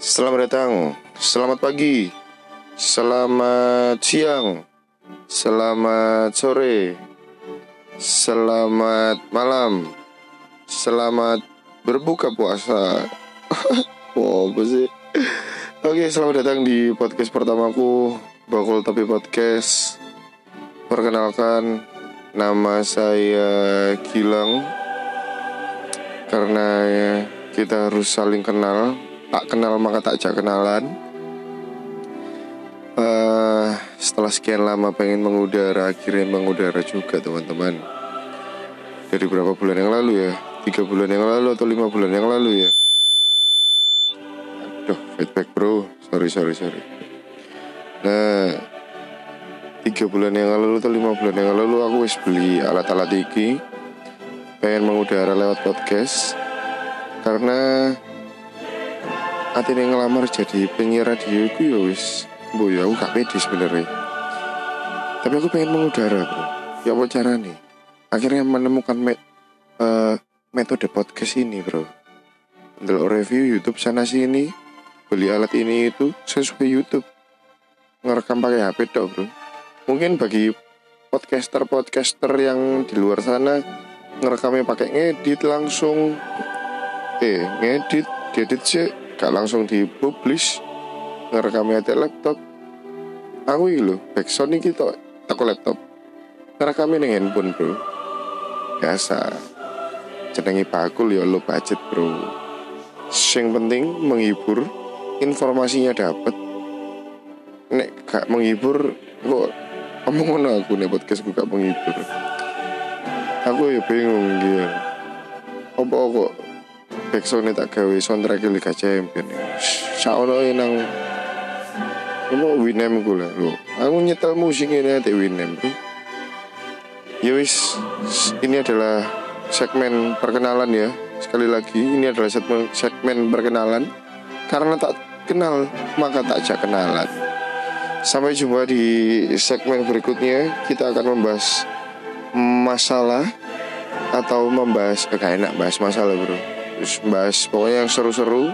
Selamat datang, selamat pagi, selamat siang, selamat sore, selamat malam, selamat berbuka puasa. wow, apa sih? Oke, selamat datang di podcast pertamaku, Bakul Tapi Podcast. Perkenalkan, nama saya Gilang. Karena ya, kita harus saling kenal tak kenal maka tak jak kenalan. Uh, setelah sekian lama pengen mengudara akhirnya mengudara juga teman-teman. Dari berapa bulan yang lalu ya? Tiga bulan yang lalu atau lima bulan yang lalu ya? Aduh feedback bro. Sorry sorry sorry. Nah tiga bulan yang lalu atau lima bulan yang lalu aku wis beli alat-alat iki. Pengen mengudara lewat podcast. Karena ati yang ngelamar jadi penyiar radio itu ya wis bu ya aku gak pede sebenarnya. Tapi aku pengen mengudara bro ya apa cara nih akhirnya menemukan met, uh, metode podcast ini bro. Untuk review YouTube sana sini beli alat ini itu sesuai YouTube. Ngerekam pakai HP dong bro. Mungkin bagi podcaster-podcaster yang di luar sana ngerekamnya pakai ngedit langsung. Eh ngedit diedit sih gak langsung dipublish ngerekamnya di laptop. Aku ini loh backsound ini kita aku laptop. Ngerekamnya nih handphone bro. Biasa. Jenengi bakul ya lo budget bro. Yang penting menghibur informasinya dapat nek gak menghibur kok omong aku nih podcast gak menghibur? Aku ya bingung gitu apa kok backsound tak gawe soundtrack Liga Champion Saono nang Kamu Winem gue lah lo Aku nyetel musik ini ada Winem. Bro Ya wis Ini adalah segmen perkenalan ya. Sekali lagi ini adalah segmen, segmen perkenalan. Karena tak kenal maka tak jak kenalan. Sampai jumpa di segmen berikutnya. Kita akan membahas masalah Atau membahas eh, enak bahas masalah bro bahas pokoknya yang seru-seru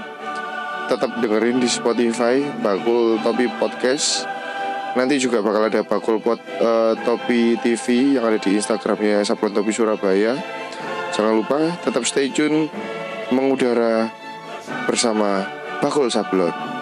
tetap dengerin di Spotify Bakul Topi Podcast. Nanti juga bakal ada Bakul Pot uh, Topi TV yang ada di Instagramnya Sablon Topi Surabaya. Jangan lupa tetap stay tune mengudara bersama Bakul Sablon